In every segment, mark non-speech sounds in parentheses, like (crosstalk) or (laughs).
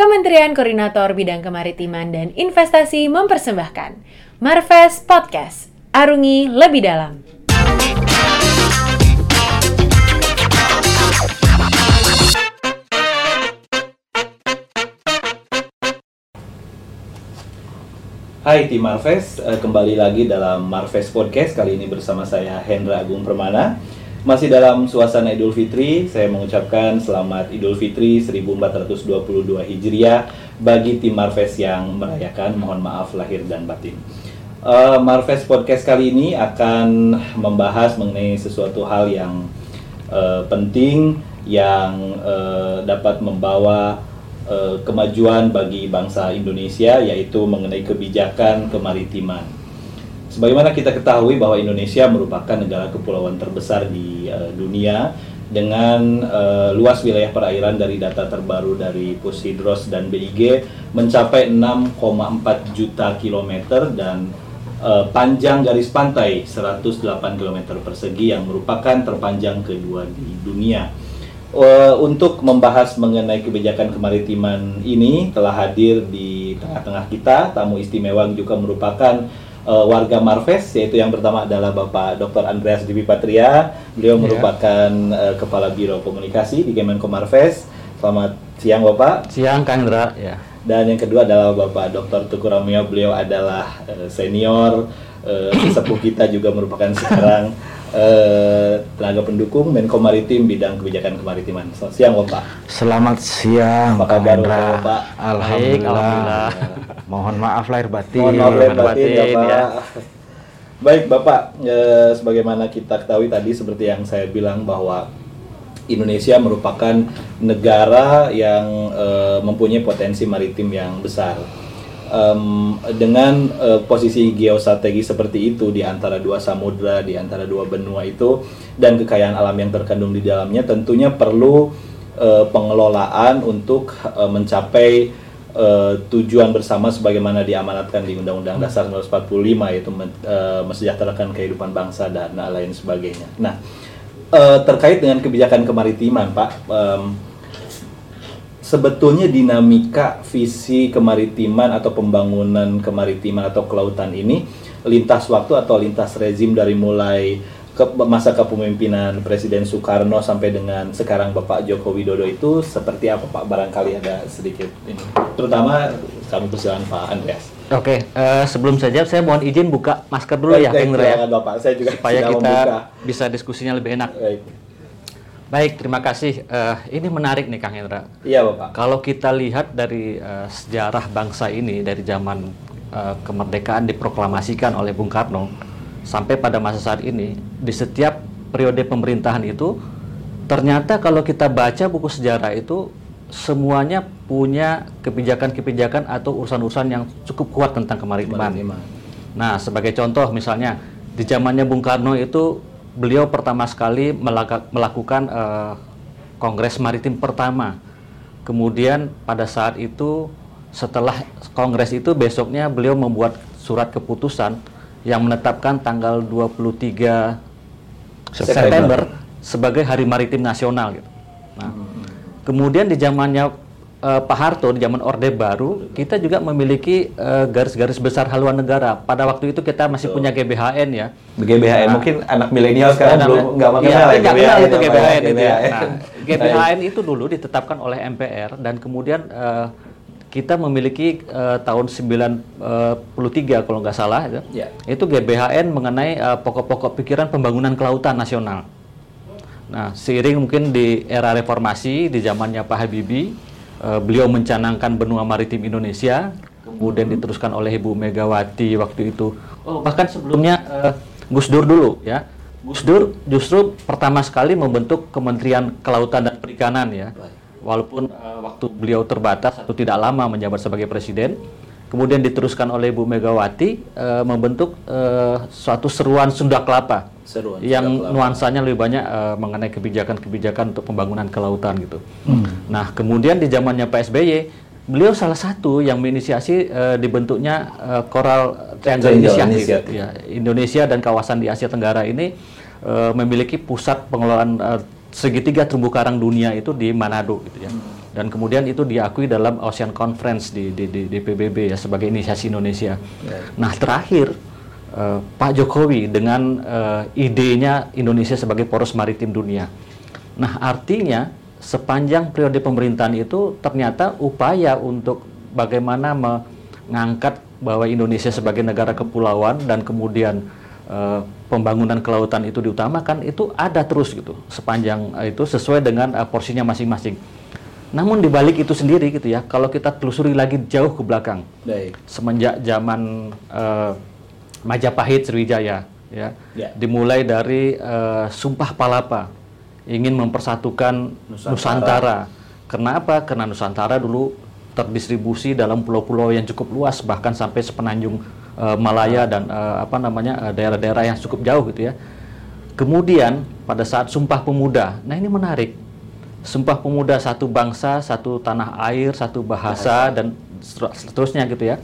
Kementerian Koordinator Bidang Kemaritiman dan Investasi mempersembahkan Marves Podcast. Arungi lebih dalam. Hai tim Marves, eh, kembali lagi dalam Marves Podcast kali ini bersama saya Hendra Agung Permana. Masih dalam suasana Idul Fitri, saya mengucapkan selamat Idul Fitri 1422 Hijriah bagi tim Marves yang merayakan. Mohon maaf lahir dan batin. Uh, Marves Podcast kali ini akan membahas mengenai sesuatu hal yang uh, penting yang uh, dapat membawa uh, kemajuan bagi bangsa Indonesia yaitu mengenai kebijakan kemaritiman. Sebagaimana kita ketahui bahwa Indonesia merupakan negara kepulauan terbesar di uh, dunia dengan uh, luas wilayah perairan dari data terbaru dari Pushidros dan BIG mencapai 6,4 juta kilometer dan uh, panjang garis pantai 108 km persegi yang merupakan terpanjang kedua di dunia. Uh, untuk membahas mengenai kebijakan kemaritiman ini telah hadir di tengah-tengah kita tamu istimewa juga merupakan uh, warga Marves yaitu yang pertama adalah Bapak Dr. Andreas Divi Patria. Beliau Iya. merupakan uh, kepala Biro Komunikasi di Kemenko Marves. Selamat siang Bapak. Siang Kang Indra, ya. Dan yang kedua adalah Bapak Dr. Tukur Ramio. Beliau adalah uh, senior uh, sesepuh kita juga merupakan sekarang (laughs) uh, tenaga pendukung Menko Maritim bidang kebijakan kemaritiman. Selamat siang Bapak. Selamat siang Apa Kang kabar. Bapak? Alhamdulillah. Mohon maaf lahir batin. Mohon maaf lahir batin, batin ya Pak. ya. Baik Bapak, eh, sebagaimana kita ketahui tadi seperti yang saya bilang bahwa Indonesia merupakan negara yang eh, mempunyai potensi maritim yang besar. Em, dengan eh, posisi geostrategi seperti itu di antara dua samudra, di antara dua benua itu, dan kekayaan alam yang terkandung di dalamnya, tentunya perlu eh, pengelolaan untuk eh, mencapai eh, tujuan bersama sebagaimana diamanatkan di Undang-Undang Dasar 1945 yaitu men- eh, mensejahterakan kehidupan bangsa dan lain sebagainya. Nah, eh, terkait dengan kebijakan kemaritiman, Pak, em, sebetulnya dinamika visi kemaritiman atau pembangunan kemaritiman atau kelautan ini lintas waktu atau lintas rezim dari mulai ke masa kepemimpinan Presiden Soekarno sampai dengan sekarang Bapak Joko Widodo itu seperti apa Pak? Barangkali ada sedikit ini. Terutama kami persilakan Pak Andreas. Oke, eh, sebelum saya jawab, saya mohon izin buka masker dulu ya, Baik, Kang Indra ya, Bapak. Saya juga supaya kita membuka. bisa diskusinya lebih enak. Baik. Baik, terima kasih. Eh, ini menarik nih, Kang Indra. Iya Bapak. Kalau kita lihat dari eh, sejarah bangsa ini dari zaman eh, kemerdekaan diproklamasikan oleh Bung Karno sampai pada masa saat ini, di setiap periode pemerintahan itu ternyata kalau kita baca buku sejarah itu semuanya punya kebijakan-kebijakan atau urusan-urusan yang cukup kuat tentang kemaritiman. Kemaritiman. Nah, sebagai contoh misalnya di zamannya Bung Karno itu beliau pertama sekali melakukan eh, Kongres Maritim pertama. Kemudian pada saat itu setelah kongres itu besoknya beliau membuat surat keputusan yang menetapkan tanggal 23 September. September sebagai Hari Maritim Nasional gitu. Nah, kemudian di zamannya eh, Pak Harto di zaman Orde Baru kita juga memiliki eh, garis-garis besar haluan negara. Pada waktu itu kita masih punya GBHN ya. GBHN Nah. mungkin anak milenial sekarang belum nggak mengenal iya, ya nggak kenal itu ya, GBHN itu ya. GBHN. Nah, GBHN itu dulu ditetapkan oleh MPR dan kemudian eh, kita memiliki eh, tahun 93 kalau nggak salah itu. Ya. Itu GBHN mengenai pokok-pokok pikiran pembangunan kelautan nasional. Nah, seiring mungkin di era reformasi di zamannya Pak Habibie, eh, beliau mencanangkan benua maritim Indonesia, kemudian diteruskan oleh Ibu Megawati waktu itu. Oh, bahkan sebelumnya eh, Gus Dur dulu ya. Gus Dur justru pertama sekali membentuk Kementerian Kelautan dan Perikanan ya. Walaupun eh, waktu beliau terbatas atau tidak lama menjabat sebagai presiden, kemudian diteruskan oleh Ibu Megawati eh, membentuk eh, suatu seruan Sunda Kelapa Seruan yang Sunda Kelapa. nuansanya lebih banyak eh, mengenai kebijakan-kebijakan untuk pembangunan kelautan gitu. Nah, kemudian di zamannya Pak SBY, beliau salah satu yang menginisiasi eh, dibentuknya eh, Coral Triangle. Initiative. Ya, Indonesia dan kawasan di Asia Tenggara ini eh, memiliki pusat pengelolaan eh, segitiga terumbu karang dunia itu di Manado gitu ya. Dan kemudian itu diakui dalam Ocean Conference di, di, di, di PBB ya sebagai inisiasi Indonesia. Nah terakhir eh, Pak Jokowi dengan eh, idenya Indonesia sebagai poros maritim dunia. Nah artinya sepanjang periode pemerintahan itu ternyata upaya untuk bagaimana mengangkat bahwa Indonesia sebagai negara kepulauan dan kemudian eh, pembangunan kelautan itu diutamakan itu ada terus gitu sepanjang itu sesuai dengan eh, porsinya masing-masing. Namun di balik itu sendiri gitu ya, kalau kita telusuri lagi jauh ke belakang, Baik. semenjak zaman eh, Majapahit Sriwijaya, ya, Ya. dimulai dari eh, Sumpah Palapa, ingin mempersatukan Nusantara. Nusantara. Kenapa? Karena Nusantara dulu terdistribusi dalam pulau-pulau yang cukup luas, bahkan sampai sepenanjung eh, Malaya dan eh, apa namanya daerah-daerah yang cukup jauh gitu ya. Kemudian pada saat Sumpah Pemuda, nah ini menarik. Sumpah Pemuda satu bangsa, satu tanah air, satu bahasa, dan seter- seterusnya gitu ya.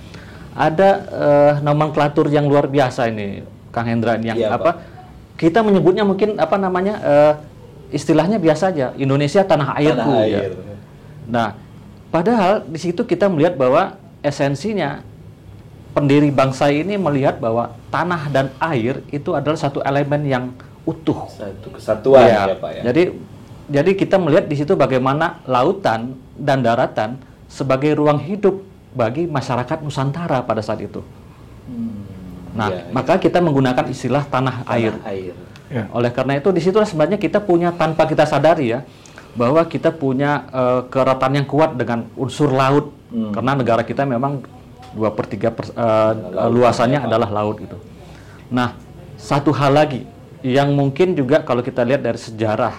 Ada eh, nomenklatur yang luar biasa ini, Kang Hendra yang Iya, apa? Kita menyebutnya mungkin apa namanya eh, istilahnya biasa aja, Indonesia tanah airku Tanah ya. air. Nah, padahal di situ kita melihat bahwa esensinya pendiri bangsa ini melihat bahwa tanah dan air itu adalah satu elemen yang utuh. Satu kesatuan Iya. ya Pak ya. Jadi jadi kita melihat di situ bagaimana lautan dan daratan sebagai ruang hidup bagi masyarakat Nusantara pada saat itu. Nah, Iya, iya. maka kita menggunakan istilah tanah, air. Tanah air. Oleh karena itu di situ sebenarnya kita punya tanpa kita sadari ya bahwa kita punya eh, keratan yang kuat dengan unsur laut Hmm. karena negara kita memang dua per tiga per- eh, luasannya adalah laut gitu. Nah satu hal lagi yang mungkin juga kalau kita lihat dari sejarah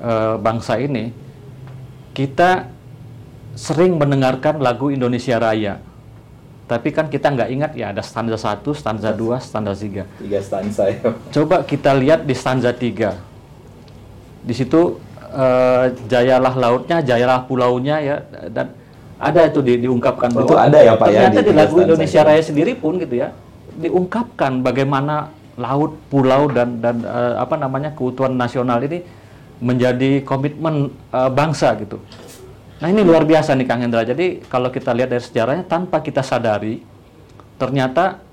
eh, bangsa ini kita sering mendengarkan lagu Indonesia Raya. Tapi kan kita nggak ingat ya ada stanza 1, stanza 2, stanza 3. Tiga stansa ya. Coba kita lihat di stanza 3. Di situ eh, jayalah lautnya, jayalah pulaunya ya dan ada itu di, diungkapkan Itu ada ya, Pak, ya, Ternyata di di, tiga lagu stanza Indonesia. Raya sendiri pun gitu ya diungkapkan bagaimana laut, pulau dan dan eh, apa namanya keutuhan nasional ini menjadi komitmen eh, bangsa gitu. Nah ini luar biasa nih Kang Hendra. Jadi kalau kita lihat dari sejarahnya tanpa kita sadari ternyata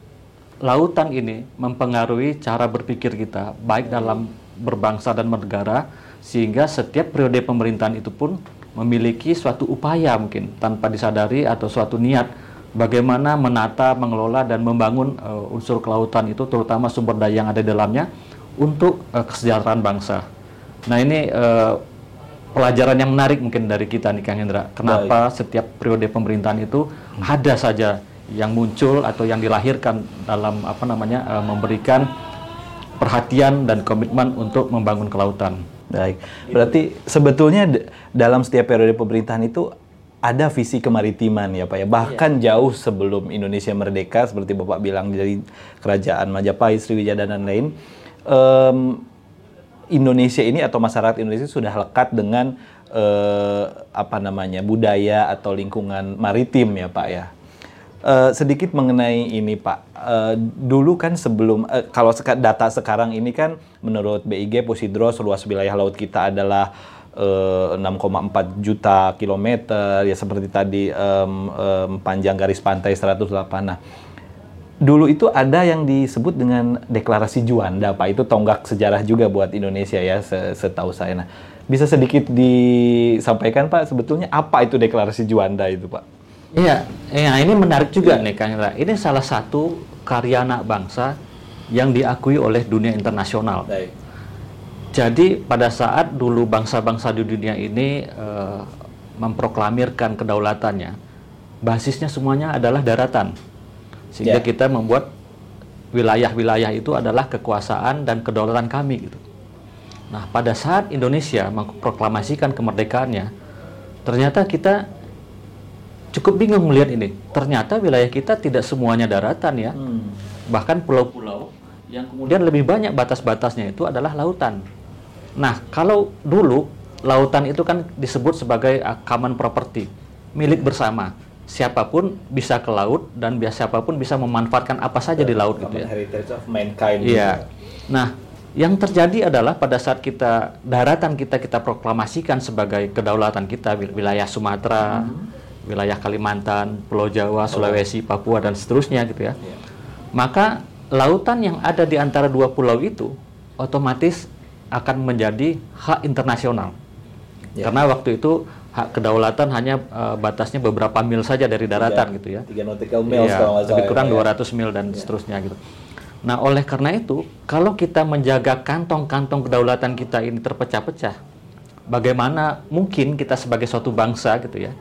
lautan ini mempengaruhi cara berpikir kita baik dalam berbangsa dan bernegara sehingga setiap periode pemerintahan itu pun memiliki suatu upaya mungkin tanpa disadari atau suatu niat bagaimana menata, mengelola dan membangun eh, unsur kelautan itu terutama sumber daya yang ada di dalamnya untuk eh, kesejahteraan bangsa. Nah ini eh, pelajaran yang menarik mungkin dari kita nih Kang Hendra. Kenapa setiap periode pemerintahan itu ada saja yang muncul atau yang dilahirkan dalam apa namanya eh, memberikan perhatian dan komitmen untuk membangun kelautan. Baik. Berarti sebetulnya dalam setiap periode pemerintahan itu ada visi kemaritiman ya Pak ya. Bahkan jauh sebelum Indonesia merdeka seperti Bapak bilang dari kerajaan Majapahit, Sriwijaya dan lain-lain. em, Indonesia ini atau masyarakat Indonesia sudah lekat dengan eh, apa namanya budaya atau lingkungan maritim ya Pak ya. Eh, sedikit mengenai ini Pak, Eh, dulu kan sebelum eh, kalau seka- data sekarang ini kan menurut BIG Posidro seluas wilayah laut kita adalah eh, 6,4 juta kilometer ya seperti tadi em, em, panjang garis pantai 108. Nah, dulu itu ada yang disebut dengan deklarasi Juanda Pak itu tonggak sejarah juga buat Indonesia ya se- setahu saya. Nah, bisa sedikit disampaikan Pak sebetulnya apa itu deklarasi Juanda itu Pak? Iya, ya ini menarik juga nih Kang Hendra. Ini salah satu karya anak bangsa yang diakui oleh dunia internasional. Baik. Jadi pada saat dulu bangsa-bangsa di dunia ini eh, memproklamirkan kedaulatannya, basisnya semuanya adalah daratan. Sehingga Ya. kita membuat wilayah-wilayah itu adalah kekuasaan dan kedaulatan kami gitu. Nah, pada saat Indonesia memproklamasikan kemerdekaannya, ternyata kita cukup bingung melihat ini. Ternyata wilayah kita tidak semuanya daratan ya. Bahkan pulau-pulau yang kemudian lebih banyak batas-batasnya itu adalah lautan. Nah, kalau dulu lautan itu kan disebut sebagai uh, common property, milik bersama. Siapa pun bisa ke laut dan biasa siapa pun bisa memanfaatkan apa saja di laut gitu ya. Heritage of mankind. Iya. Nah, Yang terjadi adalah pada saat kita daratan kita kita proklamasikan sebagai kedaulatan kita wil- wilayah Sumatera, wilayah Kalimantan, Pulau Jawa, Sulawesi, Papua dan seterusnya gitu ya. Maka lautan yang ada di antara dua pulau itu otomatis akan menjadi hak internasional. Ya. Karena waktu itu hak kedaulatan hanya eh, batasnya beberapa mil saja dari daratan gitu ya. Tiga nautical miles Iya, kalau nggak salah lebih ya, kurang ya. 200 mil dan seterusnya gitu. Nah, oleh karena itu, kalau kita menjaga kantong-kantong kedaulatan kita ini terpecah-pecah, bagaimana mungkin kita sebagai suatu bangsa gitu ya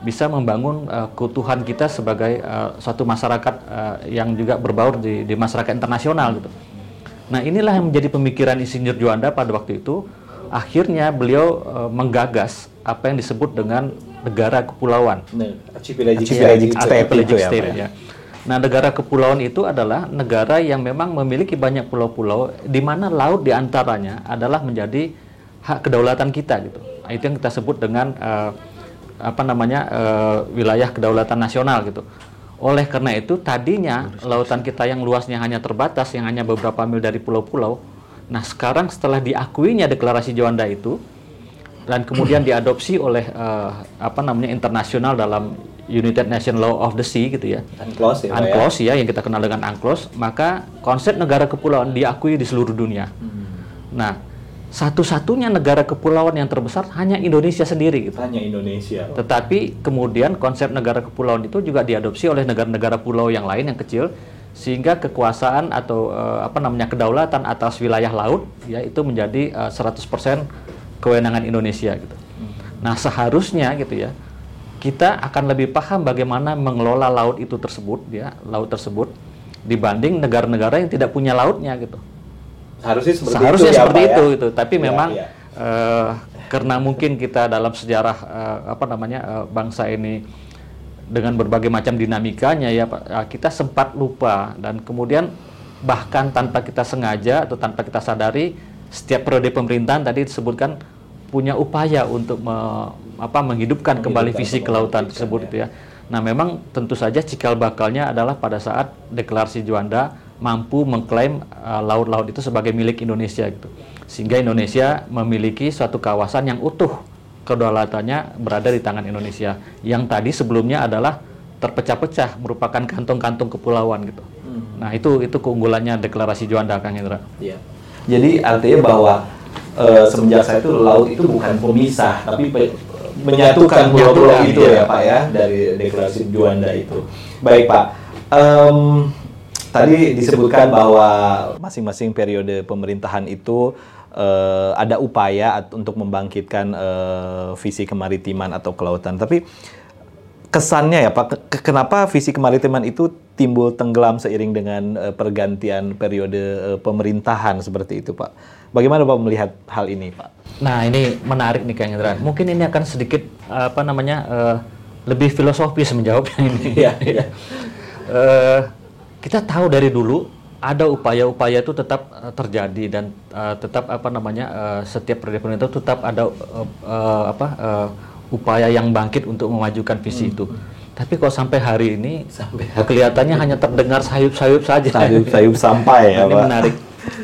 bisa membangun eh, keutuhan kita sebagai eh, suatu masyarakat eh, yang juga berbaur di, di masyarakat internasional gitu. Nah, inilah yang menjadi pemikiran Insinyur Juanda pada waktu itu. Akhirnya beliau eh, menggagas apa yang disebut dengan negara kepulauan. Nah, archipelagic Archipelagic state. state. Archipelagic itu ya, state, Pak, ya? ya. Nah, negara kepulauan itu adalah negara yang memang memiliki banyak pulau-pulau di mana laut di antaranya adalah menjadi hak kedaulatan kita gitu. Nah, Itu yang kita sebut dengan eh, apa namanya eh, wilayah kedaulatan nasional gitu. Oleh karena itu tadinya lautan kita yang luasnya hanya terbatas yang hanya beberapa mil dari pulau-pulau. Nah, sekarang setelah diakuinya deklarasi Juanda itu dan kemudian diadopsi oleh eh, apa namanya internasional dalam United Nations Law of the Sea gitu ya. UNCLOS ya, ya? UNCLOS ya yang kita kenal dengan UNCLOS, maka konsep negara kepulauan diakui di seluruh dunia. Hmm. Nah, satu-satunya negara kepulauan yang terbesar hanya Indonesia sendiri gitu. Hanya Indonesia. Tetapi kemudian konsep negara kepulauan itu juga diadopsi oleh negara-negara pulau yang lain yang kecil sehingga kekuasaan atau eh, apa namanya kedaulatan atas wilayah laut ya itu menjadi eh, 100% kewenangan Indonesia gitu. Nah, seharusnya gitu ya kita akan lebih paham bagaimana mengelola laut itu tersebut ya, laut tersebut dibanding negara-negara yang tidak punya lautnya gitu. Harusnya seperti Seharusnya itu ya, seperti ya? itu gitu. Tapi Ya, memang ya. eh, karena mungkin kita dalam sejarah eh, apa namanya eh, bangsa ini dengan berbagai macam dinamikanya ya Pak, kita sempat lupa dan kemudian bahkan tanpa kita sengaja atau tanpa kita sadari setiap periode pemerintahan tadi disebutkan punya upaya untuk me- apa menghidupkan kembali Menghidupkan, visi kelautan tersebut ya. gitu ya. Nah, memang tentu saja cikal bakalnya adalah pada saat deklarasi Juanda mampu mengklaim uh, laut-laut itu sebagai milik Indonesia gitu. Sehingga Indonesia memiliki suatu kawasan yang utuh kedaulatannya berada di tangan Indonesia. Yang tadi sebelumnya adalah terpecah-pecah merupakan kantong-kantong kepulauan gitu. Nah, itu itu keunggulannya deklarasi Juanda Kang Indra. Iya. Jadi artinya bahwa eh, semenjak saya itu laut itu bukan pemisah, tapi pe- menyatukan pulau-pulau itu iya. ya Pak ya dari deklarasi Juanda itu. Baik Pak. Em, tadi disebutkan bahwa masing-masing periode pemerintahan itu eh, ada upaya untuk membangkitkan eh, visi kemaritiman atau kelautan. Tapi kesannya ya Pak, ke- ke- kenapa visi kemaritiman itu timbul tenggelam seiring dengan eh, pergantian periode eh, pemerintahan seperti itu Pak? Bagaimana Pak melihat hal ini Pak? Nah, ini menarik nih Kang Indra. Mungkin ini akan sedikit apa namanya eh, lebih filosofis menjawabnya ini. (laughs) Iya. Eh, kita tahu dari dulu ada upaya-upaya itu tetap terjadi dan tetap apa namanya setiap periode pemerintah tetap ada apa upaya yang bangkit untuk memajukan visi itu. Tapi kalau sampai hari ini Sampai (laughs) kelihatannya hanya terdengar sayup-sayup saja. sayup-sayup sampai ya (laughs) Ini Pak. menarik.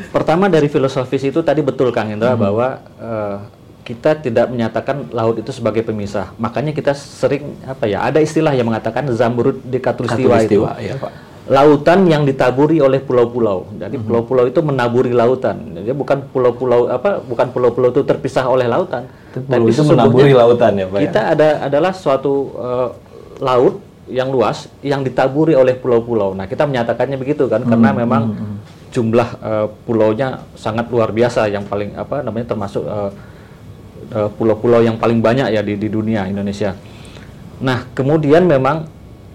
Pertama dari filosofis itu tadi betul Kang Indra Hmm. bahwa eh, kita tidak menyatakan laut itu sebagai pemisah. Makanya kita sering apa ya ada istilah yang mengatakan zamrud di katulistiwa itu. Ya, Pak. Lautan yang ditaburi oleh pulau-pulau. Jadi Hmm. pulau-pulau itu menaburi lautan. Jadi bukan pulau-pulau apa bukan pulau-pulau itu terpisah oleh lautan. Pulau itu sesungguhnya menaburi lautan ya Pak. ya? Kita ada adalah suatu eh, laut yang luas yang ditaburi oleh pulau-pulau. Nah, kita menyatakannya begitu kan karena Hmm, memang jumlah eh, pulaunya sangat luar biasa yang paling apa namanya termasuk eh, eh, pulau-pulau yang paling banyak ya di, di dunia Indonesia. Nah, kemudian memang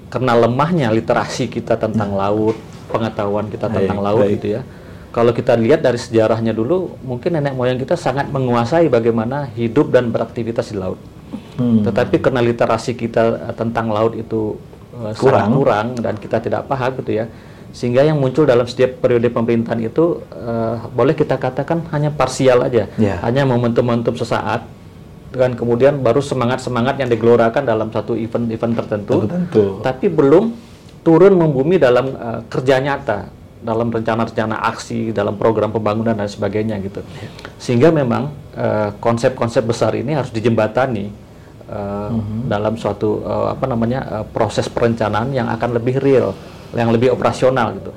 karena lemahnya literasi kita tentang laut, pengetahuan kita tentang Baik, laut baik. gitu ya. Kalau kita lihat dari sejarahnya dulu, mungkin nenek moyang kita sangat menguasai bagaimana hidup dan beraktivitas di laut. Hmm. Tetapi karena literasi kita eh, tentang laut itu eh, sangat Kurang. kurang dan kita tidak paham gitu ya, sehingga yang muncul dalam setiap periode pemerintahan itu eh, boleh kita katakan hanya parsial aja, Ya. hanya momentum-momentum sesaat, dan kemudian baru semangat-semangat yang digelorakan dalam satu event-event tertentu, Tertentu. tapi belum turun membumi dalam eh, kerja nyata dalam rencana-rencana aksi, dalam program pembangunan dan sebagainya gitu. Sehingga memang eh, konsep-konsep besar ini harus dijembatani eh, dalam suatu eh, apa namanya eh, proses perencanaan yang akan lebih real, yang lebih operasional gitu.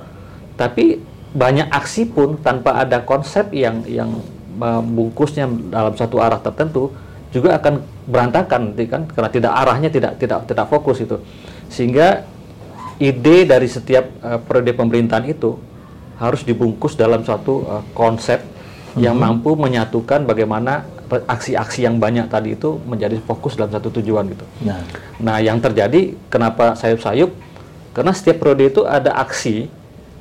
Tapi banyak aksi pun tanpa ada konsep yang yang membungkusnya dalam satu arah tertentu juga akan berantakan nanti kan karena tidak arahnya tidak tidak tidak fokus itu sehingga ide dari setiap uh, periode pemerintahan itu harus dibungkus dalam suatu uh, konsep yang mampu menyatukan bagaimana aksi-aksi yang banyak tadi itu menjadi fokus dalam satu tujuan gitu. Nah, Nah, yang terjadi kenapa sayup-sayup? Karena setiap periode itu ada aksi,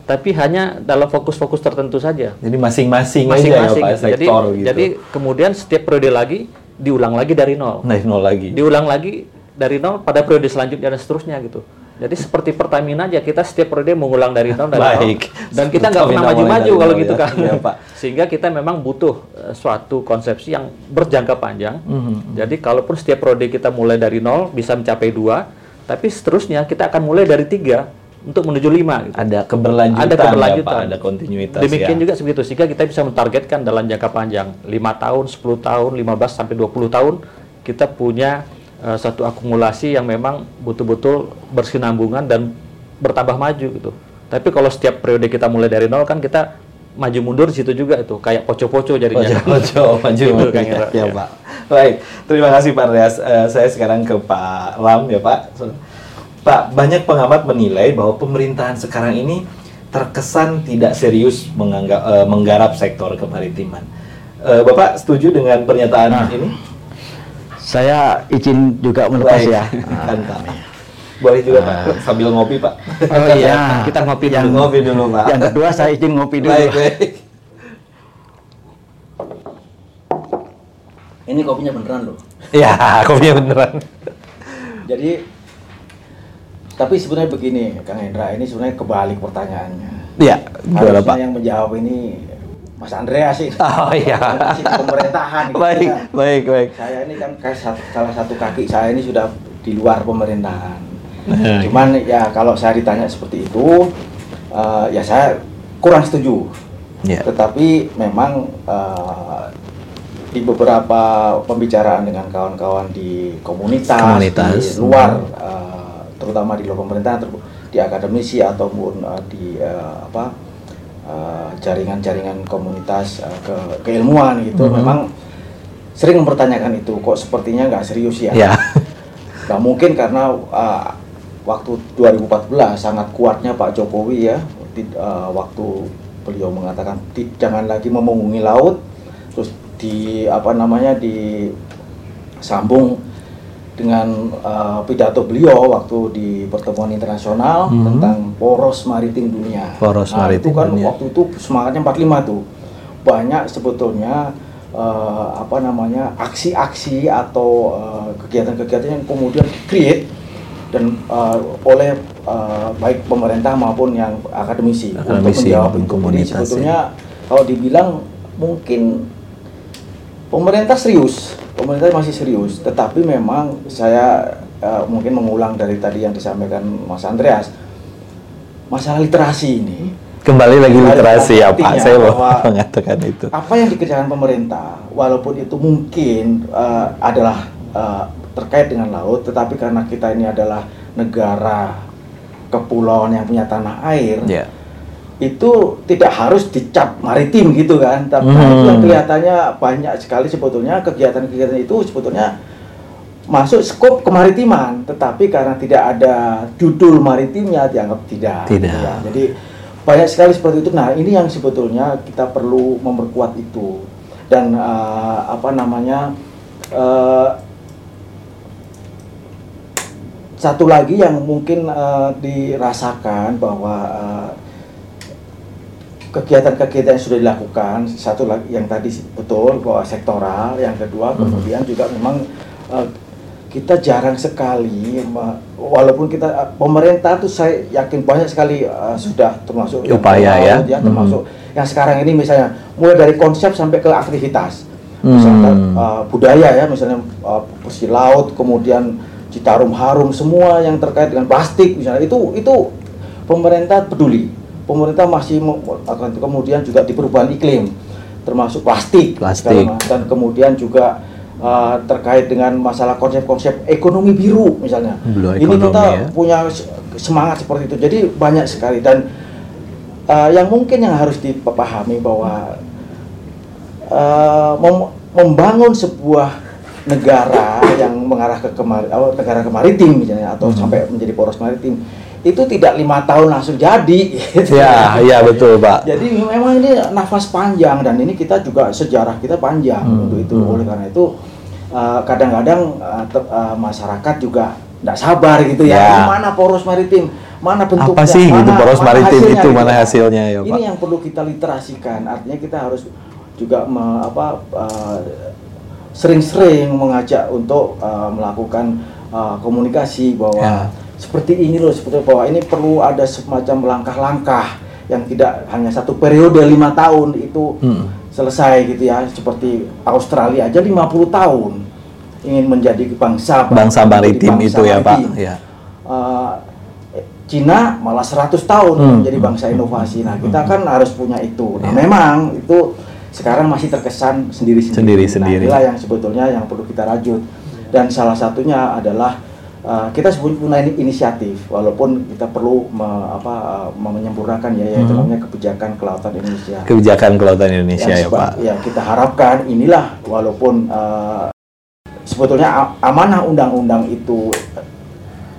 tapi hanya dalam fokus-fokus tertentu saja. jadi masing-masing aja ya Masing-masing. Pak gitu. Jadi, gitu. jadi kemudian setiap periode lagi diulang lagi dari nol, nah, nol lagi. diulang lagi dari nol pada periode selanjutnya dan seterusnya gitu. Jadi seperti Pertamina aja kita setiap periode mengulang dari nol dari Baik. dan kita nggak pernah maju-maju kalau gitu ya. kan. Iya, Pak. Sehingga kita memang butuh eh, suatu konsepsi yang berjangka panjang. Mhm. Jadi kalaupun setiap periode kita mulai dari nol bisa mencapai dua, tapi seterusnya kita akan mulai dari tiga untuk menuju lima. Gitu. Ada keberlanjutan, Ada keberlanjutan. ya, Pak, ada kontinuitas Demikian ya. juga sebegitu sehingga kita bisa mentargetkan dalam jangka panjang 5 tahun, 10 tahun, 15 sampai 20 tahun kita punya eh, satu akumulasi yang memang betul-betul bersinambungan dan bertambah maju gitu. Tapi kalau setiap periode kita mulai dari nol kan kita maju mundur di situ juga itu kayak poco-poco jadinya. Ojo, maju (laughs) Gitu, maju. Kang Indra. ya, Ya. Pak. Baik, terima kasih Pak Andreas. Eh, saya sekarang ke Pak Lam ya Pak. Pak, banyak pengamat menilai bahwa pemerintahan sekarang ini terkesan tidak serius menganggap, eh, menggarap sektor kemaritiman. Eh, Bapak setuju dengan pernyataan Nah. ini? Saya izin juga melepas Baik. ya. (laughs) Mantap. Boleh juga Pak, sambil ngopi Pak. Oh (laughs) iya, Kita ngopi yang, dulu. ngopi dulu Pak. Yang kedua saya izin ngopi dulu. Baik, baik. Ini kopinya beneran loh. Ya, (laughs) kopinya beneran. Jadi tapi sebenarnya begini, Kang Hendra, ini sebenarnya kebalik pertanyaannya. Iya, Harusnya Pak? yang menjawab ini Mas Andreas sih. (laughs) Oh iya. Pemerintahan. gitu Baik, ya. baik, baik. Saya ini kan salah satu kaki saya ini sudah di luar pemerintahan. Nah. Cuman ya kalau saya ditanya seperti itu, eh, ya saya kurang setuju. Ya. Tetapi memang eh, di beberapa pembicaraan dengan kawan-kawan di komunitas, Komunitas. di luar, eh, terutama di luar pemerintahan, di akademisi ataupun eh, di eh, apa eh, jaringan-jaringan komunitas eh, ke keilmuan gitu, Mhm. memang sering mempertanyakan itu. Kok sepertinya nggak serius ya? Ya. (laughs) Nah mungkin karena uh, waktu 2014 sangat kuatnya Pak Jokowi ya, di- uh, waktu beliau mengatakan "Ti- jangan lagi memungungi laut, terus di apa namanya disambung dengan uh, pidato beliau waktu di pertemuan internasional Mhm. tentang poros maritim dunia. Poros nah, maritim itu kan dunia. waktu itu semangatnya 45 tuh banyak sebetulnya eh, apa namanya aksi-aksi atau eh, kegiatan-kegiatan yang kemudian create dan eh, oleh eh, baik pemerintah maupun yang akademisi, Akademisi untuk menjawab itu. Jadi ya. sebetulnya kalau dibilang mungkin pemerintah serius, pemerintah masih serius, tetapi memang saya eh, mungkin mengulang dari tadi yang disampaikan Mas Andreas, masalah literasi ini Kembali lagi Kembali literasi ya artinya Pak, saya mau mengatakan itu. apa yang dikerjakan pemerintah, walaupun itu mungkin eh, adalah eh, terkait dengan laut, tetapi karena kita ini adalah negara kepulauan yang punya tanah air, Ya. Itu tidak harus dicap maritim gitu kan. Tapi Hmm. itu kelihatannya banyak sekali sebetulnya kegiatan-kegiatan itu sebetulnya masuk skop kemaritiman, tetapi karena tidak ada judul maritimnya dianggap tidak. Tidak. gitu ya. Jadi banyak sekali seperti itu. Nah ini yang sebetulnya kita perlu memperkuat itu dan eh, apa namanya eh, satu lagi yang mungkin eh, dirasakan bahwa eh, kegiatan-kegiatan yang sudah dilakukan satu lagi yang tadi betul bahwa sektoral yang kedua kemudian juga memang eh, kita jarang sekali walaupun kita eh, pemerintah tuh saya yakin banyak sekali eh, sudah termasuk Upaya ya. laut termasuk yang sekarang ini misalnya mulai dari konsep sampai ke aktivitas misalkan Hmm. eh, budaya ya misalnya eh, bersih laut kemudian Citarum Harum semua yang terkait dengan plastik misalnya itu itu pemerintah peduli pemerintah masih akan kemudian juga di perubahan iklim termasuk plastik, Plastik. dan kemudian juga uh, terkait dengan masalah konsep-konsep ekonomi biru misalnya. Blue Ini kita ya. punya se- semangat seperti itu. Jadi banyak sekali dan uh, yang mungkin yang harus dipahami bahwa uh, mem- membangun sebuah negara yang mengarah ke kemar negara kemaritim misalnya atau sampai menjadi poros maritim itu tidak lima tahun langsung jadi. gitu. Ya, (laughs) iya betul Pak. Jadi memang ini nafas panjang dan ini kita juga sejarah kita panjang Hmm, untuk itu. Oleh karena itu uh, kadang-kadang uh, te- uh, masyarakat juga tidak sabar gitu ya. Ya. Ini mana poros maritim? Mana bentuknya? Apa sih gitu poros maritim itu, gitu. mana hasilnya ya, Ini Pak? yang perlu kita literasikan. Artinya kita harus juga me- apa uh, sering-sering mengajak untuk uh, melakukan uh, komunikasi bahwa Ya. Seperti ini loh seperti bahwa ini perlu ada semacam langkah-langkah yang tidak hanya satu periode lima tahun itu Hmm. selesai gitu ya seperti Australia aja 50 tahun ingin menjadi bangsa Bangsa maritim bangsa itu ya Pak. Ya. Uh, Cina malah 100 tahun Hmm. menjadi bangsa inovasi. Nah, kita kan harus punya itu. Nah, Ya. memang itu sekarang masih terkesan sendiri-sendiri. Sendiri-sendiri. Nah, inilah yang sebetulnya yang perlu kita rajut. Dan salah satunya adalah uh, kita sebut punya ini inisiatif, walaupun kita perlu me- apa, uh, menyempurnakan ya, yaitu Hmm. namanya kebijakan kelautan Indonesia. Kebijakan kelautan Indonesia Yang ya seba- Pak. Ya kita harapkan inilah walaupun uh, sebetulnya amanah undang-undang itu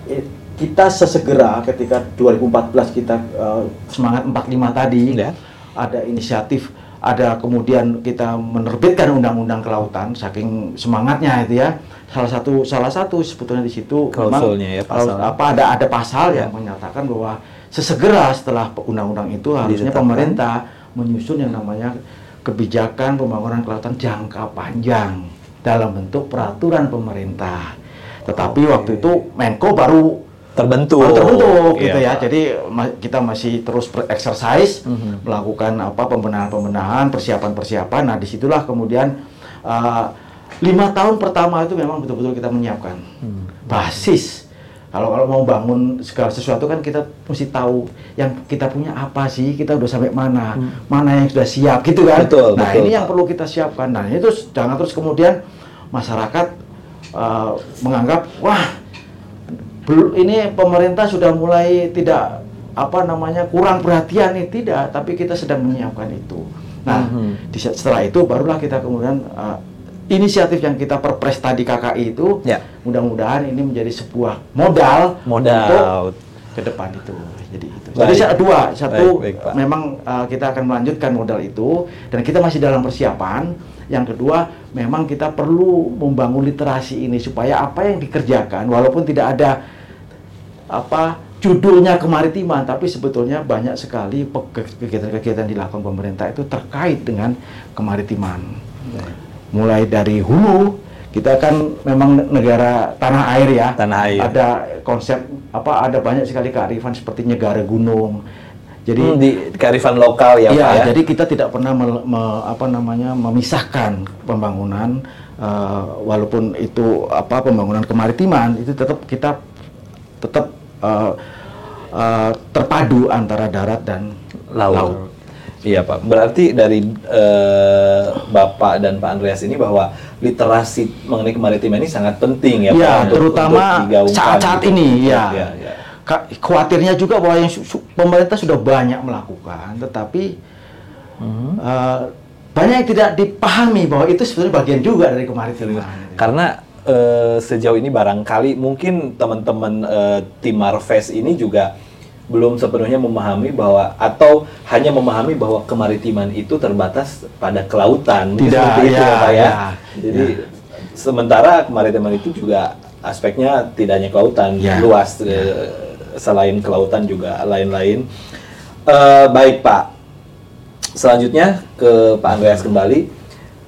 eh, kita sesegera ketika 2014 kita uh, semangat 45 tadi Ya. ada inisiatif ada kemudian kita menerbitkan undang-undang kelautan saking semangatnya itu ya salah satu salah satu sebetulnya di situ memang Klausulnya ya, pasal. apa ada ada pasal Ya. yang menyatakan bahwa sesegera setelah undang-undang itu harusnya Ditetapkan. pemerintah menyusun yang namanya kebijakan pembangunan kelautan jangka panjang dalam bentuk peraturan pemerintah. Tetapi waktu itu Menko baru Terbentuk. baru terbentuk gitu Iya, ya. Pak. Jadi ma- kita masih terus exercise Mhm. melakukan apa pembenahan-pembenahan, persiapan-persiapan. Nah, di situlah kemudian uh, lima tahun pertama itu memang betul-betul kita menyiapkan Hmm. basis. Kalau kalau mau bangun segala sesuatu kan kita mesti tahu yang kita punya apa sih, kita udah sampai mana, mana yang sudah siap gitu kan. Hmm. Betul, nah betul, ini yang perlu kita siapkan. Nah ini terus jangan terus kemudian masyarakat uh, menganggap wah ini pemerintah sudah mulai tidak apa namanya kurang perhatian nih tidak tapi kita sedang menyiapkan itu nah Mhm. di, setelah itu barulah kita kemudian uh, inisiatif yang kita perpres tadi KKI itu Ya. mudah-mudahan ini menjadi sebuah modal Modal. untuk ke depan itu jadi itu Baik. jadi dua satu Baik, baik, Pak. memang uh, kita akan melanjutkan modal itu dan kita masih dalam persiapan yang kedua memang kita perlu membangun literasi ini supaya apa yang dikerjakan walaupun tidak ada apa judulnya kemaritiman tapi sebetulnya banyak sekali kegiatan-kegiatan dilakukan pemerintah itu terkait dengan kemaritiman mulai dari hulu kita kan memang negara tanah air ya Tanah air. ada konsep apa ada banyak sekali kearifan seperti negara gunung jadi Hmm, di kearifan lokal ya, Iya, Pak ya. jadi kita tidak pernah mel- me- apa namanya memisahkan pembangunan eh, walaupun itu apa pembangunan kemaritiman itu tetap kita tetap eh, eh, terpadu antara darat dan laut. Iya Pak. Berarti dari eh, Bapak dan Pak Andreas ini bahwa literasi mengenai kemaritiman ini sangat penting ya Pak. Iya, untuk- terutama saat-saat gitu. ini ya. Iya, iya. Khawatirnya juga bahwa yang su- pemerintah sudah banyak melakukan, tetapi Hmm. eh, banyak yang tidak dipahami bahwa itu sebenarnya bagian juga dari kemaritiman. Karena eh, sejauh ini barangkali mungkin teman-teman eh, tim Marves ini juga belum sepenuhnya memahami bahwa atau hanya memahami bahwa kemaritiman itu terbatas pada kelautan. Tidak, seperti itu ya, ya, Pak ya. ya, Jadi sementara kemaritiman itu juga aspeknya tidak hanya kelautan, Ya. luas eh, selain kelautan juga lain-lain. Eh, baik Pak. Selanjutnya ke Pak Andreas kembali.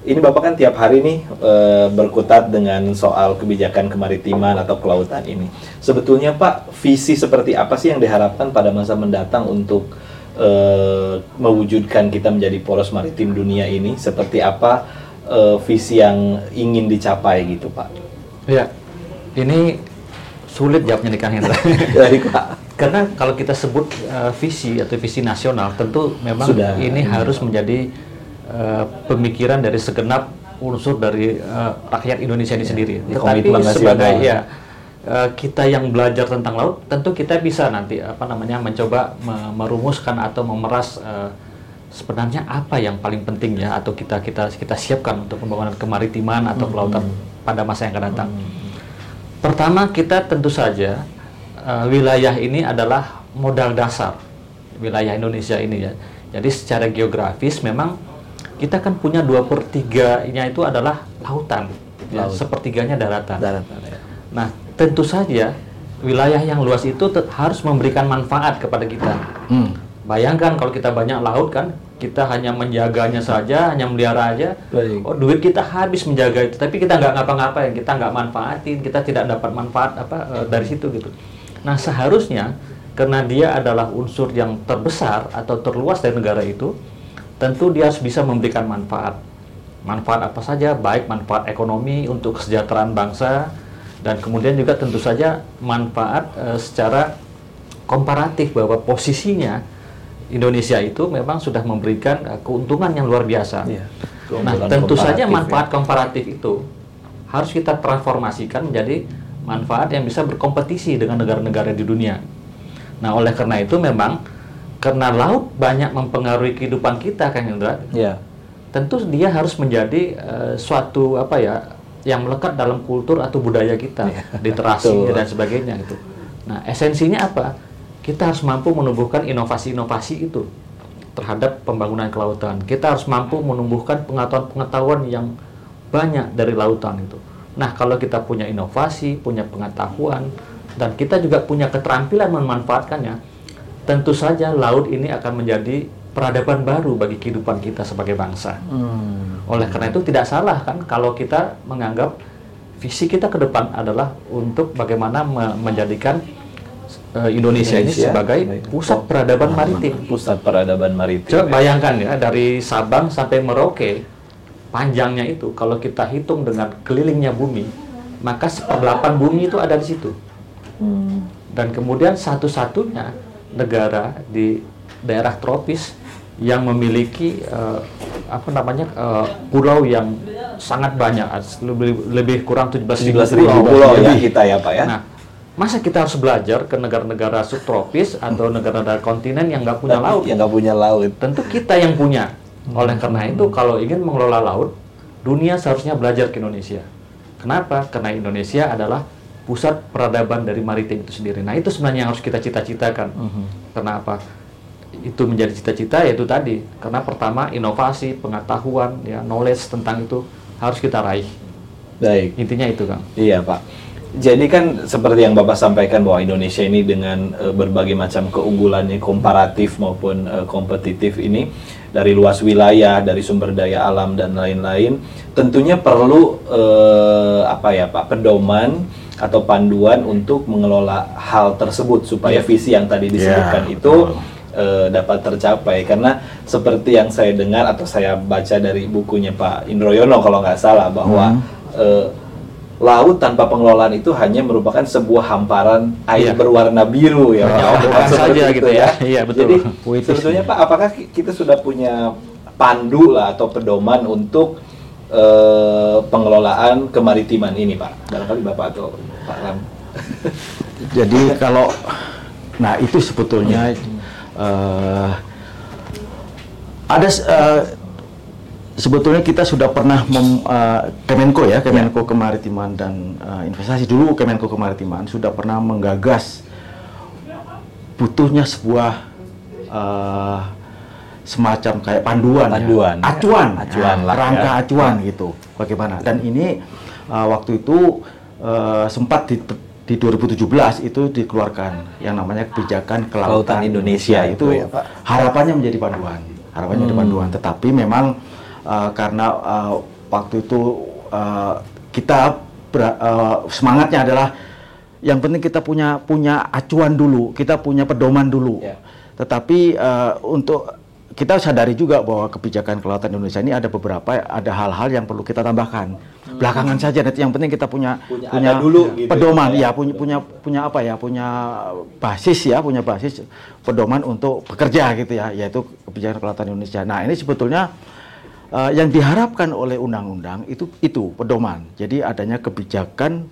Ini Bapak kan tiap hari nih eh, berkutat dengan soal kebijakan kemaritiman atau kelautan ini. Sebetulnya Pak, visi seperti apa sih yang diharapkan pada masa mendatang untuk eh, mewujudkan kita menjadi poros maritim dunia ini? Seperti apa eh, visi yang ingin dicapai gitu Pak? Ya, ini sulit jawabnya nih Kang Hendra. (laughs) Baik Pak. karena kalau kita sebut uh, visi atau visi nasional, tentu memang Sudah. ini harus menjadi uh, pemikiran dari segenap unsur dari uh, rakyat Indonesia ini sendiri. di Tetapi sebagai ya uh, kita yang belajar tentang laut, tentu kita bisa nanti apa namanya mencoba me- merumuskan atau memeras uh, sebenarnya apa yang paling penting ya atau kita kita kita siapkan untuk pembangunan kemaritiman atau kelautan pada masa yang akan datang. Pertama kita tentu saja eh, wilayah ini adalah modal dasar wilayah Indonesia ini ya. Jadi secara geografis memang kita kan punya dua per tiganya itu adalah lautan, ya, Laut. sepertiganya daratan. Daratan, ya. Nah tentu saja wilayah yang luas itu harus memberikan manfaat kepada kita. Hmm. Bayangkan kalau kita banyak laut kan, kita hanya menjaganya saja, hanya melihara aja. Baik. Oh, duit kita habis menjaga itu, tapi kita nggak ngapa-ngapain, kita nggak manfaatin, kita tidak dapat manfaat apa eh, dari situ gitu. Nah seharusnya karena dia adalah unsur yang terbesar atau terluas dari negara itu, tentu dia harus bisa memberikan manfaat. Manfaat apa saja, baik manfaat ekonomi untuk kesejahteraan bangsa, dan kemudian juga tentu saja manfaat eh, secara komparatif bahwa posisinya Indonesia itu memang sudah memberikan eh, keuntungan yang luar biasa. Iya. Nah, tentu saja komparatif, manfaat ya. komparatif itu harus kita transformasikan menjadi manfaat yang bisa berkompetisi dengan negara-negara di dunia. Nah, oleh karena itu memang karena laut banyak mempengaruhi kehidupan kita, Kang Indra, Iya. tentu dia harus menjadi eh, suatu apa ya yang melekat dalam kultur atau budaya kita, literasi Betul. dan sebagainya gitu. Nah, esensinya apa? Kita harus mampu menumbuhkan inovasi-inovasi itu terhadap pembangunan kelautan. Kita harus mampu menumbuhkan pengetahuan-pengetahuan yang banyak dari lautan itu. Nah, kalau kita punya inovasi, punya pengetahuan, dan kita juga punya keterampilan memanfaatkannya, tentu saja laut ini akan menjadi peradaban baru bagi kehidupan kita sebagai bangsa. Hmm. Oleh karena itu tidak salah kan kalau kita menganggap visi kita ke depan adalah untuk bagaimana me- menjadikan eh, Indonesia, ini Indonesia, sebagai pusat peradaban maritim. Pusat peradaban maritim. Coba ya. bayangkan ya dari Sabang sampai Merauke panjangnya itu kalau kita hitung dengan kelilingnya bumi maka seperdelapan bumi itu ada di situ. Dan kemudian satu-satunya negara di daerah tropis yang memiliki eh, apa namanya eh, pulau yang sangat banyak lebih, lebih kurang 17.000 17.000 pulau ya kita ya Pak ya. Nah, masa kita harus belajar ke negara-negara subtropis atau negara-negara kontinen yang nggak punya laut? Yang nggak punya laut. Tentu kita yang punya. Oleh karena itu, kalau ingin mengelola laut, dunia seharusnya belajar ke Indonesia. Kenapa? Karena Indonesia adalah pusat peradaban dari maritim itu sendiri. Nah, itu sebenarnya yang harus kita cita-citakan. Kenapa? Itu menjadi cita-cita yaitu tadi. Karena pertama, inovasi, pengetahuan, ya, knowledge tentang itu harus kita raih. Baik. Intinya itu, Kang. Iya Pak. Jadi kan seperti yang Bapak sampaikan bahwa Indonesia ini dengan eh, berbagai macam keunggulannya komparatif maupun eh, kompetitif ini dari luas wilayah, dari sumber daya alam dan lain-lain, tentunya perlu eh, apa ya Pak pedoman atau panduan untuk mengelola hal tersebut supaya visi yang tadi disebutkan Ya, itu eh, dapat tercapai. Karena seperti yang saya dengar atau saya baca dari bukunya Pak Indroyono kalau nggak salah bahwa eh, laut tanpa pengelolaan itu hanya merupakan sebuah hamparan air Iya. berwarna biru ya Pak. Hanya Bukan saja itu gitu ya. Iya, betul. Jadi Puitis sebetulnya. Pak apakah ki- kita sudah punya pandu lah atau pedoman untuk eh, pengelolaan kemaritiman ini Pak? Barangkali Bapak atau Pak Ram. Jadi kalau nah itu sebetulnya eh, ada eh, sebetulnya kita sudah pernah mem, eh, Kemenko ya Kemenko Kemaritiman dan eh, Investasi dulu Kemenko Kemaritiman sudah pernah menggagas butuhnya sebuah eh, semacam kayak panduan, ya. Panduan, ya. acuan, Acuan Nah, lah, rangka ya. acuan gitu bagaimana dan ini uh, waktu itu uh, sempat di, di 2017 itu dikeluarkan yang namanya kebijakan kelautan Kelautan Indonesia Indonesia, itu itu ya, Pak. harapannya menjadi panduan harapannya Hmm. menjadi panduan tetapi memang uh, karena uh, waktu itu uh, kita ber- uh, semangatnya adalah yang penting kita punya punya acuan dulu kita punya pedoman dulu Ya. tetapi uh, untuk kita sadari juga bahwa kebijakan kelautan Indonesia ini ada beberapa ada hal-hal yang perlu kita tambahkan. Belakangan saja nanti yang penting kita punya Punya ada dulu gitu pedoman ya, Pak, ya. ya, punya punya punya apa ya? Punya basis ya, punya basis pedoman untuk bekerja gitu ya, yaitu kebijakan kelautan Indonesia. Nah, ini sebetulnya eh, yang diharapkan oleh undang-undang itu itu pedoman. Jadi adanya kebijakan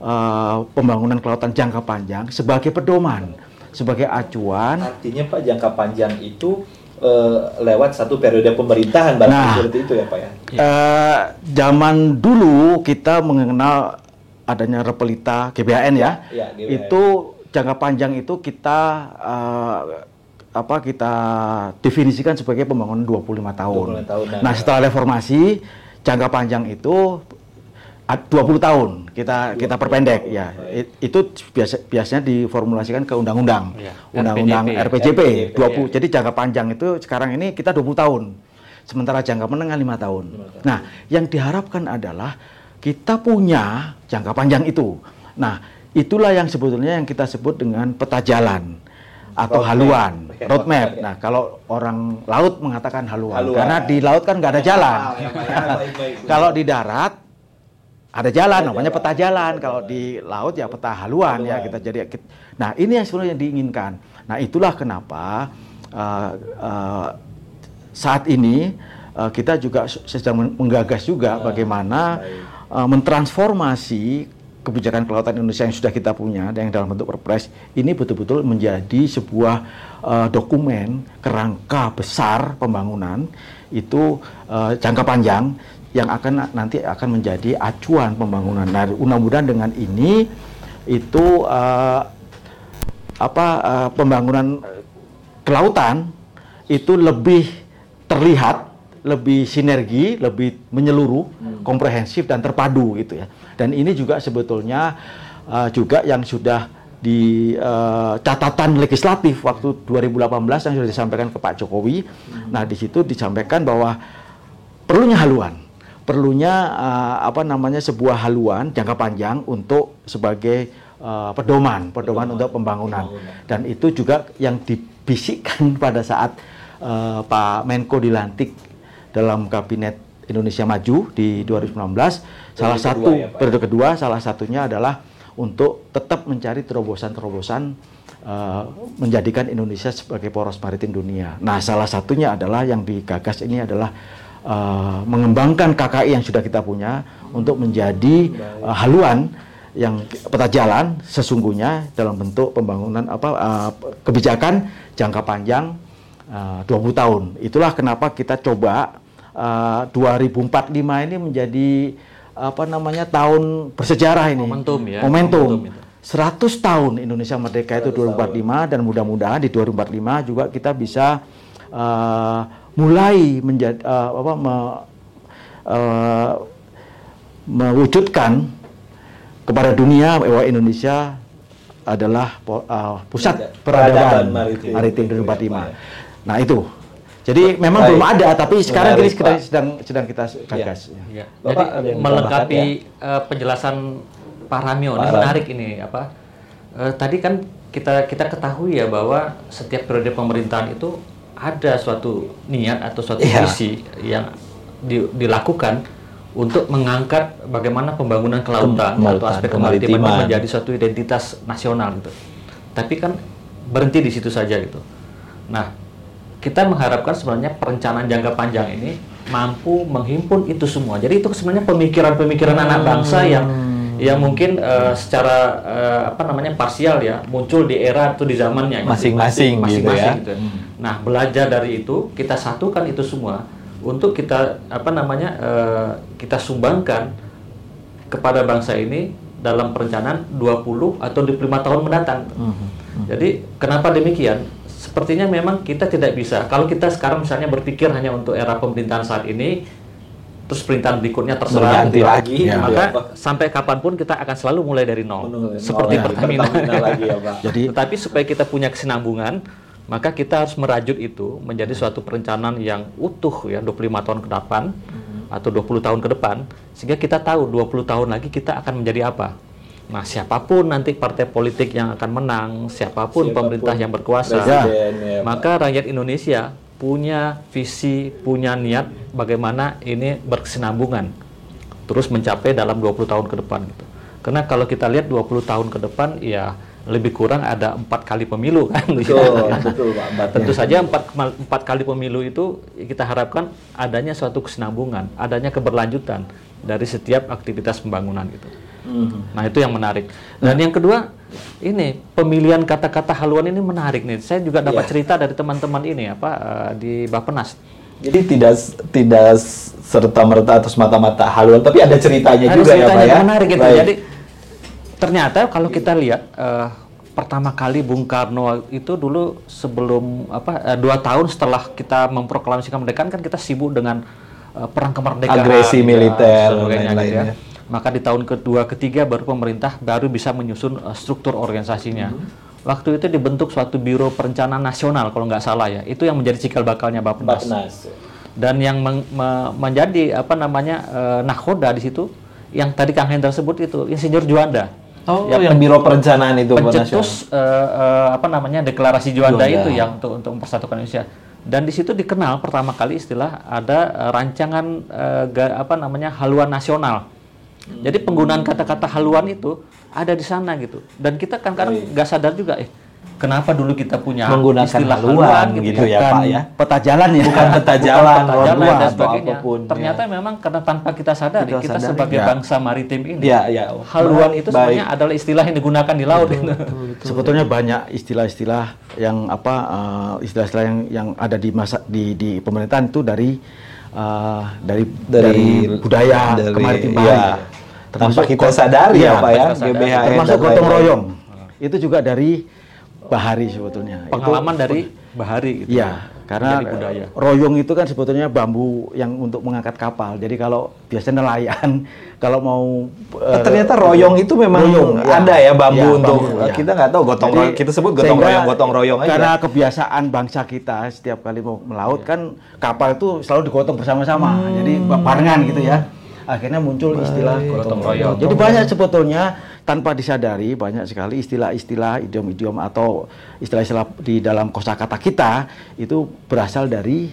eh, pembangunan kelautan jangka panjang sebagai pedoman, sebagai acuan Artinya Pak jangka panjang itu eh, lewat satu periode pemerintahan barangkali Nah. seperti itu ya Pak ya. Eh, zaman dulu kita mengenal adanya repelita GBHN ya. Ya, GBHN. Itu jangka panjang itu kita eh, apa kita definisikan sebagai pembangunan 25 tahun. 25 tahun, nah, ya. setelah reformasi jangka panjang itu ad- 20 tahun kita kita perpendek ya. I- Itu biasa biasanya diformulasikan ke undang-undang. Iya, Undang-undang RPJP. RPJP, 20. iya. Jadi jangka panjang itu sekarang ini kita 20 tahun. Sementara jangka menengah lima tahun. Nah, yang diharapkan adalah kita punya jangka panjang itu. Nah, itulah yang sebetulnya yang kita sebut dengan peta jalan atau Roadmap. haluan, Ya, roadmap. ya. Nah, kalau orang laut mengatakan haluan, Haluan. karena di laut kan nggak ada jalan. Ya, ya. Kalau di darat ada jalan, Ada namanya jalan. peta jalan. Kalau di laut ya peta haluan, ya Haluan. kita jadi. Nah ini yang sebenarnya yang diinginkan. Nah itulah kenapa uh, uh, saat ini uh, kita juga sedang men- menggagas juga Ah, bagaimana baik. uh, mentransformasi kebijakan kelautan Indonesia yang sudah kita punya dan yang dalam bentuk perpres ini betul-betul menjadi sebuah uh, dokumen kerangka besar pembangunan itu uh, jangka panjang yang akan na- nanti akan menjadi acuan pembangunan. Nah, mudah-mudahan dengan ini itu uh, apa uh, pembangunan kelautan itu lebih terlihat, lebih sinergi, lebih menyeluruh, komprehensif dan terpadu gitu ya. Dan ini juga sebetulnya uh, juga yang sudah di uh, catatan legislatif waktu 2018 yang sudah disampaikan ke Pak Jokowi. Nah, di situ disampaikan bahwa perlunya haluan, perlunya uh, apa namanya sebuah haluan jangka panjang untuk sebagai uh, pedoman, pedoman untuk pembangunan. Pembangunan. Dan itu juga yang dibisikkan (laughs) pada saat uh, Pak Menko dilantik dalam kabinet Indonesia Maju di 2019. Salah kedua satu ya, Pak? periode kedua salah satunya adalah untuk tetap mencari terobosan-terobosan uh, menjadikan Indonesia sebagai poros maritim dunia. Nah, salah satunya adalah yang digagas ini adalah uh, mengembangkan KKI yang sudah kita punya untuk menjadi uh, haluan yang peta jalan sesungguhnya dalam bentuk pembangunan apa uh, kebijakan jangka panjang uh, 20 tahun. Itulah kenapa kita coba uh, 2045 ini menjadi apa namanya tahun bersejarah ini. Momentum ya, Momentum. momentum itu. 100 tahun Indonesia merdeka itu 2045 dan mudah-mudahan di 2045 juga kita bisa uh, mulai menjadi uh, apa me- uh, mewujudkan kepada dunia bahwa Indonesia adalah uh, pusat Peradaban maritim. maritim, Itu ya, 2045. Pak, ya. Nah itu. Jadi memang Baik. belum ada tapi sekarang Menarik, ini sedang Pak. sedang sedang kita gagas. ya. Ya. Bapak Jadi melengkapi eh, penjelasan Pak Ramyo, ini Pak menarik ini apa? Eh, tadi kan kita kita ketahui ya bahwa setiap periode pemerintahan itu ada suatu niat atau suatu Iya. visi yang di- dilakukan untuk mengangkat bagaimana pembangunan kelautan atau Kelautan, aspek kemaritiman itu kemaritiman. menjadi suatu identitas nasional gitu. Tapi kan berhenti di situ saja gitu. Nah, kita mengharapkan sebenarnya perencanaan jangka panjang ini mampu menghimpun itu semua. Jadi itu sebenarnya pemikiran-pemikiran anak bangsa yang yang mungkin eh, secara eh, apa namanya parsial ya muncul di era atau di zamannya gitu. Masing-masing gitu Masing-masing ya. gitu. Nah, belajar dari itu kita satukan itu semua untuk kita apa namanya eh, kita sumbangkan kepada bangsa ini dalam perencanaan 20 atau 25 tahun mendatang. Jadi kenapa demikian? Sepertinya memang kita tidak bisa. Kalau kita sekarang misalnya berpikir hanya untuk era pemerintahan saat ini, terus pemerintahan berikutnya terserah, Berganti gitu. lagi, Ya. maka ya, sampai kapan pun kita akan selalu mulai dari nol, Menurut- seperti nol ya, Pertamina. lagi ya Pak. (laughs) Jadi Tetapi supaya kita punya kesinambungan, maka kita harus merajut itu menjadi suatu perencanaan yang utuh ya 25 tahun ke depan atau 20 tahun ke depan sehingga kita tahu 20 tahun lagi kita akan menjadi apa. Nah, siapa pun nanti partai politik yang akan menang, siapa pun, Siapa pun pemerintah yang berkuasa, ya, maka rakyat Indonesia punya visi, punya niat bagaimana ini berkesinambungan terus mencapai dalam 20 tahun ke depan gitu. Karena kalau kita lihat 20 tahun ke depan ya lebih kurang ada empat kali pemilu kan Betul, betul Pak. Tentu saja empat, empat kali pemilu itu kita harapkan adanya suatu kesinambungan adanya keberlanjutan dari setiap aktivitas pembangunan gitu Mhm. nah itu yang menarik dan yang kedua ini pemilihan kata-kata haluan ini menarik nih saya juga dapat Iya. cerita dari teman-teman ini apa eh, di Bapenas Jadi tidak tidak serta merta atau semata-mata haluan, tapi ada ceritanya Ada juga ya ceritanya Pak ya. yang menarik gitu. Baik. Jadi ternyata kalau kita lihat eh, pertama kali Bung Karno itu dulu sebelum apa eh, dua tahun setelah kita memproklamasikan kemerdekaan kan kita sibuk dengan perang kemerdekaan, Agresi ya, militer, sebagainya dan gitu ya. Maka di tahun kedua ketiga baru pemerintah baru bisa menyusun eh, struktur organisasinya. Hmm. Waktu itu dibentuk suatu biro perencanaan nasional kalau nggak salah ya. Itu yang menjadi cikal bakalnya Bappenas Bappenas. dan yang meng- me- menjadi apa namanya eh, nakoda di situ yang tadi Kang Hendra sebut itu Insinyur Juanda Oh, Ya, yang biro perencanaan itu nasional. pencetus eh, apa namanya deklarasi Juanda, Juanda. itu yang untuk untuk mempersatukan Indonesia dan di situ dikenal pertama kali istilah ada rancangan ga- apa namanya haluan nasional jadi penggunaan kata-kata haluan itu ada di sana gitu dan kita kan kadang nggak sadar juga eh kenapa dulu kita punya Menggunakan istilah haluan gitu ya, Bukan Pak, ya. Peta jalan ya. Bukan peta jalan, peta road jalan dan sebagainya. apa pun, Ternyata memang karena tanpa kita sadari, Kita kita, sadari, sebagai ya. bangsa maritim ini, Ya, ya. haluan itu Baik. sebenarnya adalah istilah yang digunakan di laut. gitu. (laughs) Sebetulnya banyak istilah-istilah yang apa eh, istilah-istilah yang yang ada di masa di di pemerintahan itu dari eh, dari Dari- dari, budaya dari- kemaritiman. Iya. Tanpa kita sadari ya, Pak ya. GBHN termasuk gotong royong. Itu juga dari Bahari sebetulnya. Itu- Pengalaman dari Bahari gitu. Iya, karena budaya. royong itu kan sebetulnya bambu yang untuk mengangkat kapal. Jadi kalau biasanya nelayan (laughs) kalau mau Oh, eh, ternyata royong itu memang royong, ya. ada ya bambu Ya, untuk bambu, ya. kita nggak tahu gotong Jadi, royong kita sebut gotong sehingga royong gotong royong aja. Karena kebiasaan bangsa kita setiap kali mau melaut kan kapal itu selalu digotong bersama-sama. Jadi barengan gitu ya. Akhirnya muncul istilah gotong royong. Jadi banyak sebetulnya tanpa disadari banyak sekali istilah-istilah idiom-idiom atau istilah-istilah di dalam kosakata kita itu berasal dari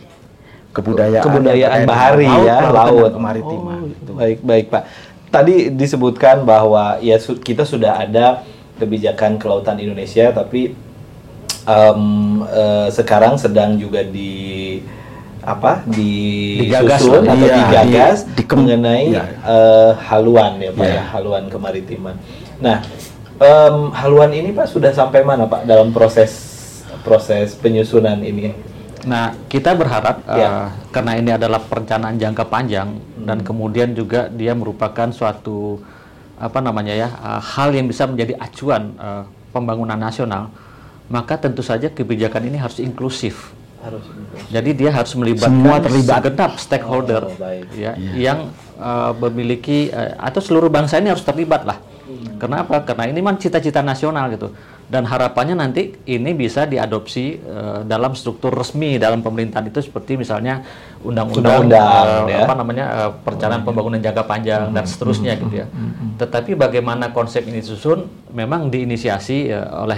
kebudayaan kebudayaan bahari dengan ya, laut. kemaritiman. Oh, Gitu. Baik, baik, Pak. Tadi disebutkan bahwa ya kita sudah ada kebijakan kelautan Indonesia tapi em, eh, sekarang sedang juga di apa Digagas disusun lah. atau Iya, digagas di- dikem- mengenai iya. eh, haluan ya Pak Iya. ya haluan kemaritiman. Nah em, haluan ini Pak sudah sampai mana Pak dalam proses proses penyusunan ini? Nah, kita berharap Ya. eh, karena ini adalah perencanaan jangka panjang dan kemudian juga dia merupakan suatu apa namanya ya eh, hal yang bisa menjadi acuan eh, pembangunan nasional, maka tentu saja kebijakan ini harus inklusif. Harus Jadi dia harus melibatkan Semua terlibat. segenap stakeholder Oh, baik. ya yang uh, memiliki uh, atau seluruh bangsa ini harus terlibat lah. Hmm. Kenapa? Karena ini kan cita-cita nasional gitu. Dan harapannya nanti ini bisa diadopsi uh, dalam struktur resmi dalam pemerintahan itu seperti misalnya undang-undang uh, ya. apa namanya uh, perencanaan pembangunan jangka panjang dan seterusnya gitu ya. Tetapi bagaimana konsep ini disusun memang diinisiasi uh, oleh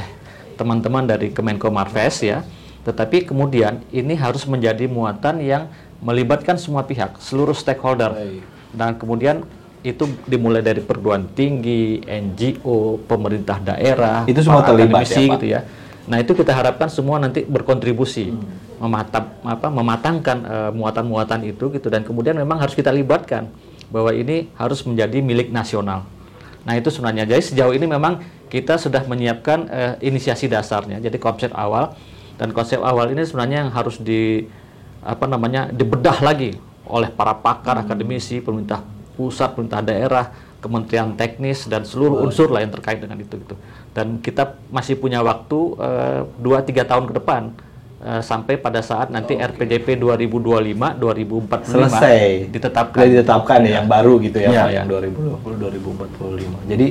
teman-teman dari Kemenko Marves ya. Tetapi kemudian ini harus menjadi muatan yang melibatkan semua pihak, seluruh stakeholder. Baik. Dan kemudian itu dimulai dari perguruan tinggi, NGO, pemerintah daerah, Itu semua terlibat ya, Pak? gitu ya. Nah, itu kita harapkan semua nanti berkontribusi mematap apa mematangkan eh, muatan-muatan itu gitu dan kemudian memang harus kita libatkan bahwa ini harus menjadi milik nasional. Nah, itu sebenarnya jadi sejauh ini memang kita sudah menyiapkan eh, inisiasi dasarnya. Jadi konsep awal dan konsep awal ini sebenarnya yang harus di apa namanya dibedah lagi oleh para pakar akademisi, pemerintah pusat, pemerintah daerah, kementerian teknis dan seluruh unsur lah yang terkait dengan itu gitu. Dan kita masih punya waktu 2-3 tahun ke depan eh, sampai pada saat nanti RPJP 2025 2045 selesai ditetapkan. Sudah ditetapkan ya yang baru gitu ya, Iya, Pak, iya. yang 2020 2045. Jadi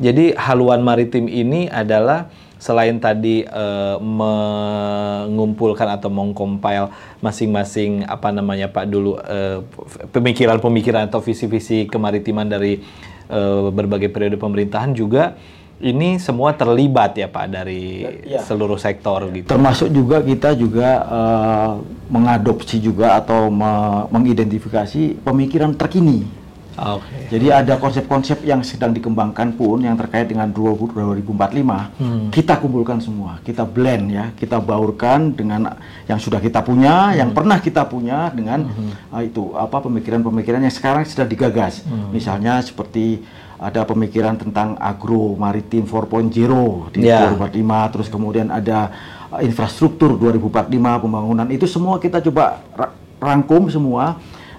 jadi haluan maritim ini adalah selain tadi eh, mengumpulkan atau mengcompile masing-masing apa namanya Pak dulu eh, pemikiran-pemikiran atau visi-visi kemaritiman dari eh, berbagai periode pemerintahan juga ini semua terlibat ya Pak dari Ya. seluruh sektor gitu. Termasuk juga kita juga eh, mengadopsi juga atau me- mengidentifikasi pemikiran terkini. Oke. Jadi ada konsep-konsep yang sedang dikembangkan pun yang terkait dengan 20- 2045 kita kumpulkan semua, kita blend ya, kita baurkan dengan yang sudah kita punya, yang pernah kita punya dengan uh, itu apa pemikiran-pemikiran yang sekarang sudah digagas. Misalnya seperti ada pemikiran tentang agro maritim 4.0 di Ya. 2045, terus kemudian ada uh, infrastruktur 2045 pembangunan itu semua kita coba ra- rangkum semua.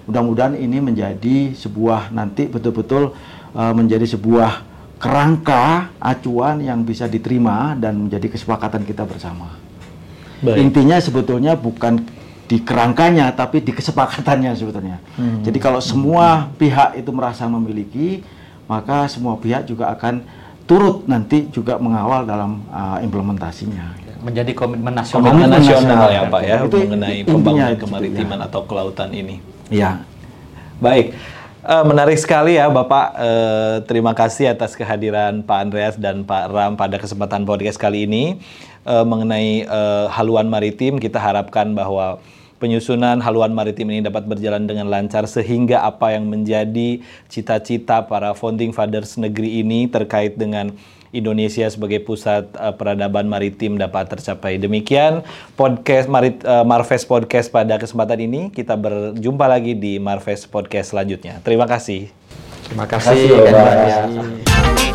Mudah-mudahan ini menjadi sebuah nanti betul-betul uh, menjadi sebuah kerangka acuan yang bisa diterima dan menjadi kesepakatan kita bersama. Baik. Intinya sebetulnya bukan di kerangkanya tapi di kesepakatannya sebetulnya. Jadi kalau semua pihak itu merasa memiliki, maka semua pihak juga akan turut nanti juga mengawal dalam uh, implementasinya. Menjadi komitmen nasional. Komitmen Komitmen nasional ya nasional. Pak ya Itu mengenai pembangunan itu, kemaritiman ya. atau kelautan ini. Iya. Baik, Eh, menarik sekali ya Bapak. Eh, terima kasih atas kehadiran Pak Andreas dan Pak Ram pada kesempatan podcast kali ini Eh, mengenai eh, haluan maritim. Kita harapkan bahwa penyusunan haluan maritim ini dapat berjalan dengan lancar sehingga apa yang menjadi cita-cita para founding fathers negeri ini terkait dengan Indonesia sebagai pusat eh, peradaban maritim dapat tercapai. Demikian podcast Marit, eh, Marves Podcast pada kesempatan ini. Kita berjumpa lagi di Marves Podcast selanjutnya. Terima kasih. Terima Terima kasih, kasih. Bapak. Hendra.